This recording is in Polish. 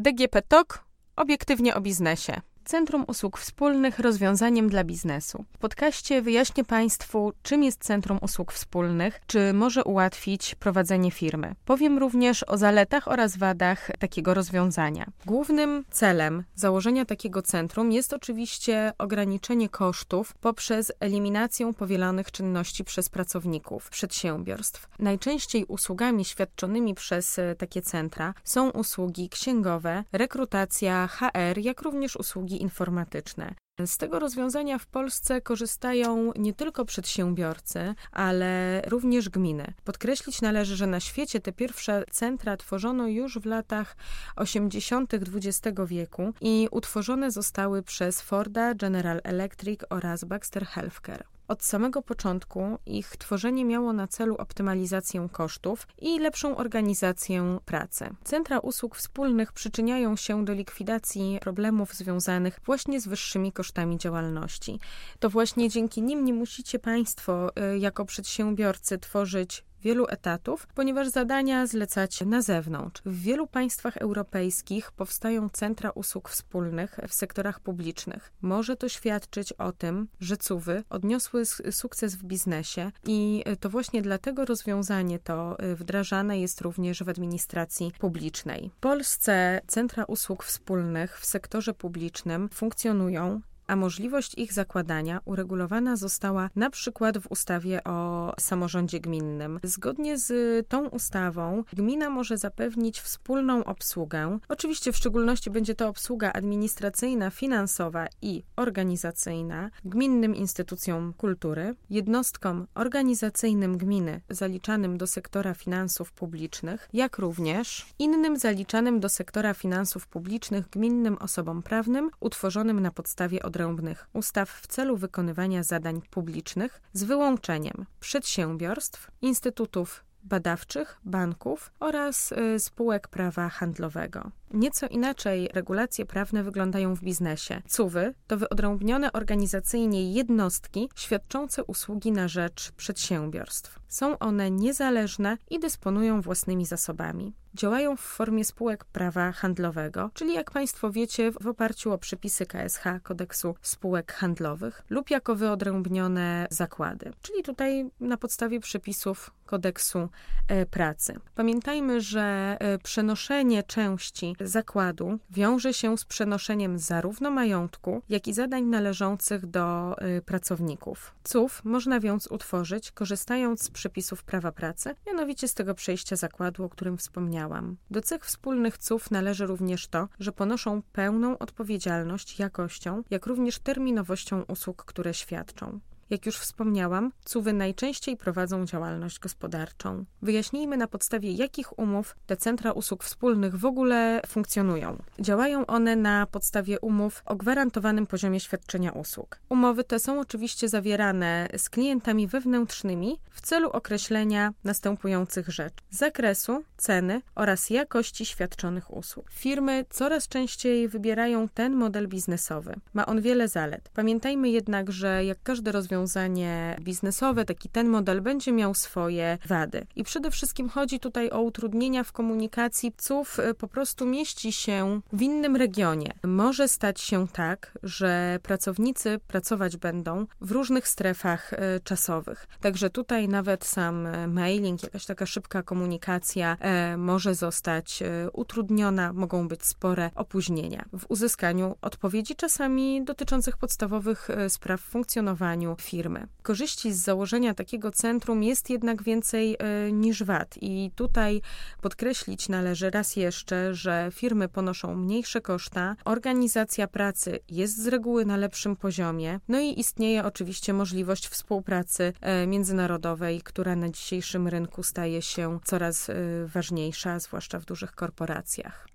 DGP Talk obiektywnie o biznesie. Centrum Usług Wspólnych rozwiązaniem dla biznesu. W podcaście wyjaśnię Państwu, czym jest Centrum Usług Wspólnych, czy może ułatwić prowadzenie firmy. Powiem również o zaletach oraz wadach takiego rozwiązania. Głównym celem założenia takiego centrum jest oczywiście ograniczenie kosztów poprzez eliminację powielanych czynności przez pracowników przedsiębiorstw. Najczęściej usługami świadczonymi przez takie centra są usługi księgowe, rekrutacja, HR, jak również usługi informatyczne. Z tego rozwiązania w Polsce korzystają nie tylko przedsiębiorcy, ale również gminy. Podkreślić należy, że na świecie te pierwsze centra tworzono już w latach 80. XX wieku i utworzone zostały przez Forda, General Electric oraz Baxter Healthcare. Od samego początku ich tworzenie miało na celu optymalizację kosztów i lepszą organizację pracy. Centra usług wspólnych przyczyniają się do likwidacji problemów związanych właśnie z wyższymi kosztami działalności. To właśnie dzięki nim nie musicie Państwo y, jako przedsiębiorcy tworzyć wielu etatów, ponieważ zadania zlecacie na zewnątrz. W wielu państwach europejskich powstają centra usług wspólnych w sektorach publicznych. Może to świadczyć o tym, że CUWy odniosły sukces w biznesie i to właśnie dlatego rozwiązanie to y, wdrażane jest również w administracji publicznej. W Polsce centra usług wspólnych w sektorze publicznym funkcjonują a możliwość ich zakładania uregulowana została na przykład w ustawie o samorządzie gminnym. Zgodnie z tą ustawą gmina może zapewnić wspólną obsługę. Oczywiście w szczególności będzie to obsługa administracyjna, finansowa i organizacyjna gminnym instytucjom kultury, jednostkom organizacyjnym gminy zaliczanym do sektora finansów publicznych, jak również innym zaliczanym do sektora finansów publicznych gminnym osobom prawnym utworzonym na podstawie odrębnych odrębnych ustaw w celu wykonywania zadań publicznych z wyłączeniem przedsiębiorstw, instytutów badawczych, banków oraz y, spółek prawa handlowego. Nieco inaczej regulacje prawne wyglądają w biznesie. CUWy to wyodrębnione organizacyjnie jednostki świadczące usługi na rzecz przedsiębiorstw. Są one niezależne i dysponują własnymi zasobami działają w formie spółek prawa handlowego, czyli jak Państwo wiecie, w oparciu o przepisy KSH, kodeksu spółek handlowych, lub jako wyodrębnione zakłady, czyli tutaj na podstawie przepisów kodeksu e, pracy. Pamiętajmy, że e, przenoszenie części zakładu wiąże się z przenoszeniem zarówno majątku, jak i zadań należących do e, pracowników. CUF można więc utworzyć, korzystając z przepisów prawa pracy, mianowicie z tego przejścia zakładu, o którym wspomniałam do cech wspólnych CUF należy również to, że ponoszą pełną odpowiedzialność jakością, jak również terminowością usług, które świadczą. Jak już wspomniałam, CUWy najczęściej prowadzą działalność gospodarczą. Wyjaśnijmy na podstawie jakich umów te centra usług wspólnych w ogóle funkcjonują. Działają one na podstawie umów o gwarantowanym poziomie świadczenia usług. Umowy te są oczywiście zawierane z klientami wewnętrznymi w celu określenia następujących rzeczy: zakresu, ceny oraz jakości świadczonych usług. Firmy coraz częściej wybierają ten model biznesowy. Ma on wiele zalet. Pamiętajmy jednak, że jak każde rozwiązanie, rozwiązanie biznesowe, taki ten model będzie miał swoje wady. I przede wszystkim chodzi tutaj o utrudnienia w komunikacji. CUF y, po prostu mieści się w innym regionie. Może stać się tak, że pracownicy pracować będą w różnych strefach y, czasowych. Także tutaj nawet sam y, mailing, jakaś taka szybka komunikacja może zostać utrudniona, mogą być spore opóźnienia w uzyskaniu odpowiedzi, czasami dotyczących podstawowych spraw w funkcjonowaniu firmy. Korzyści z założenia takiego centrum jest jednak więcej e, niż wad i tutaj podkreślić należy raz jeszcze, że firmy ponoszą mniejsze koszta, organizacja pracy jest z reguły na lepszym poziomie, no i istnieje oczywiście możliwość współpracy e, międzynarodowej, która na dzisiejszym rynku staje się coraz e, ważniejsza, zwłaszcza w dużych korporacjach.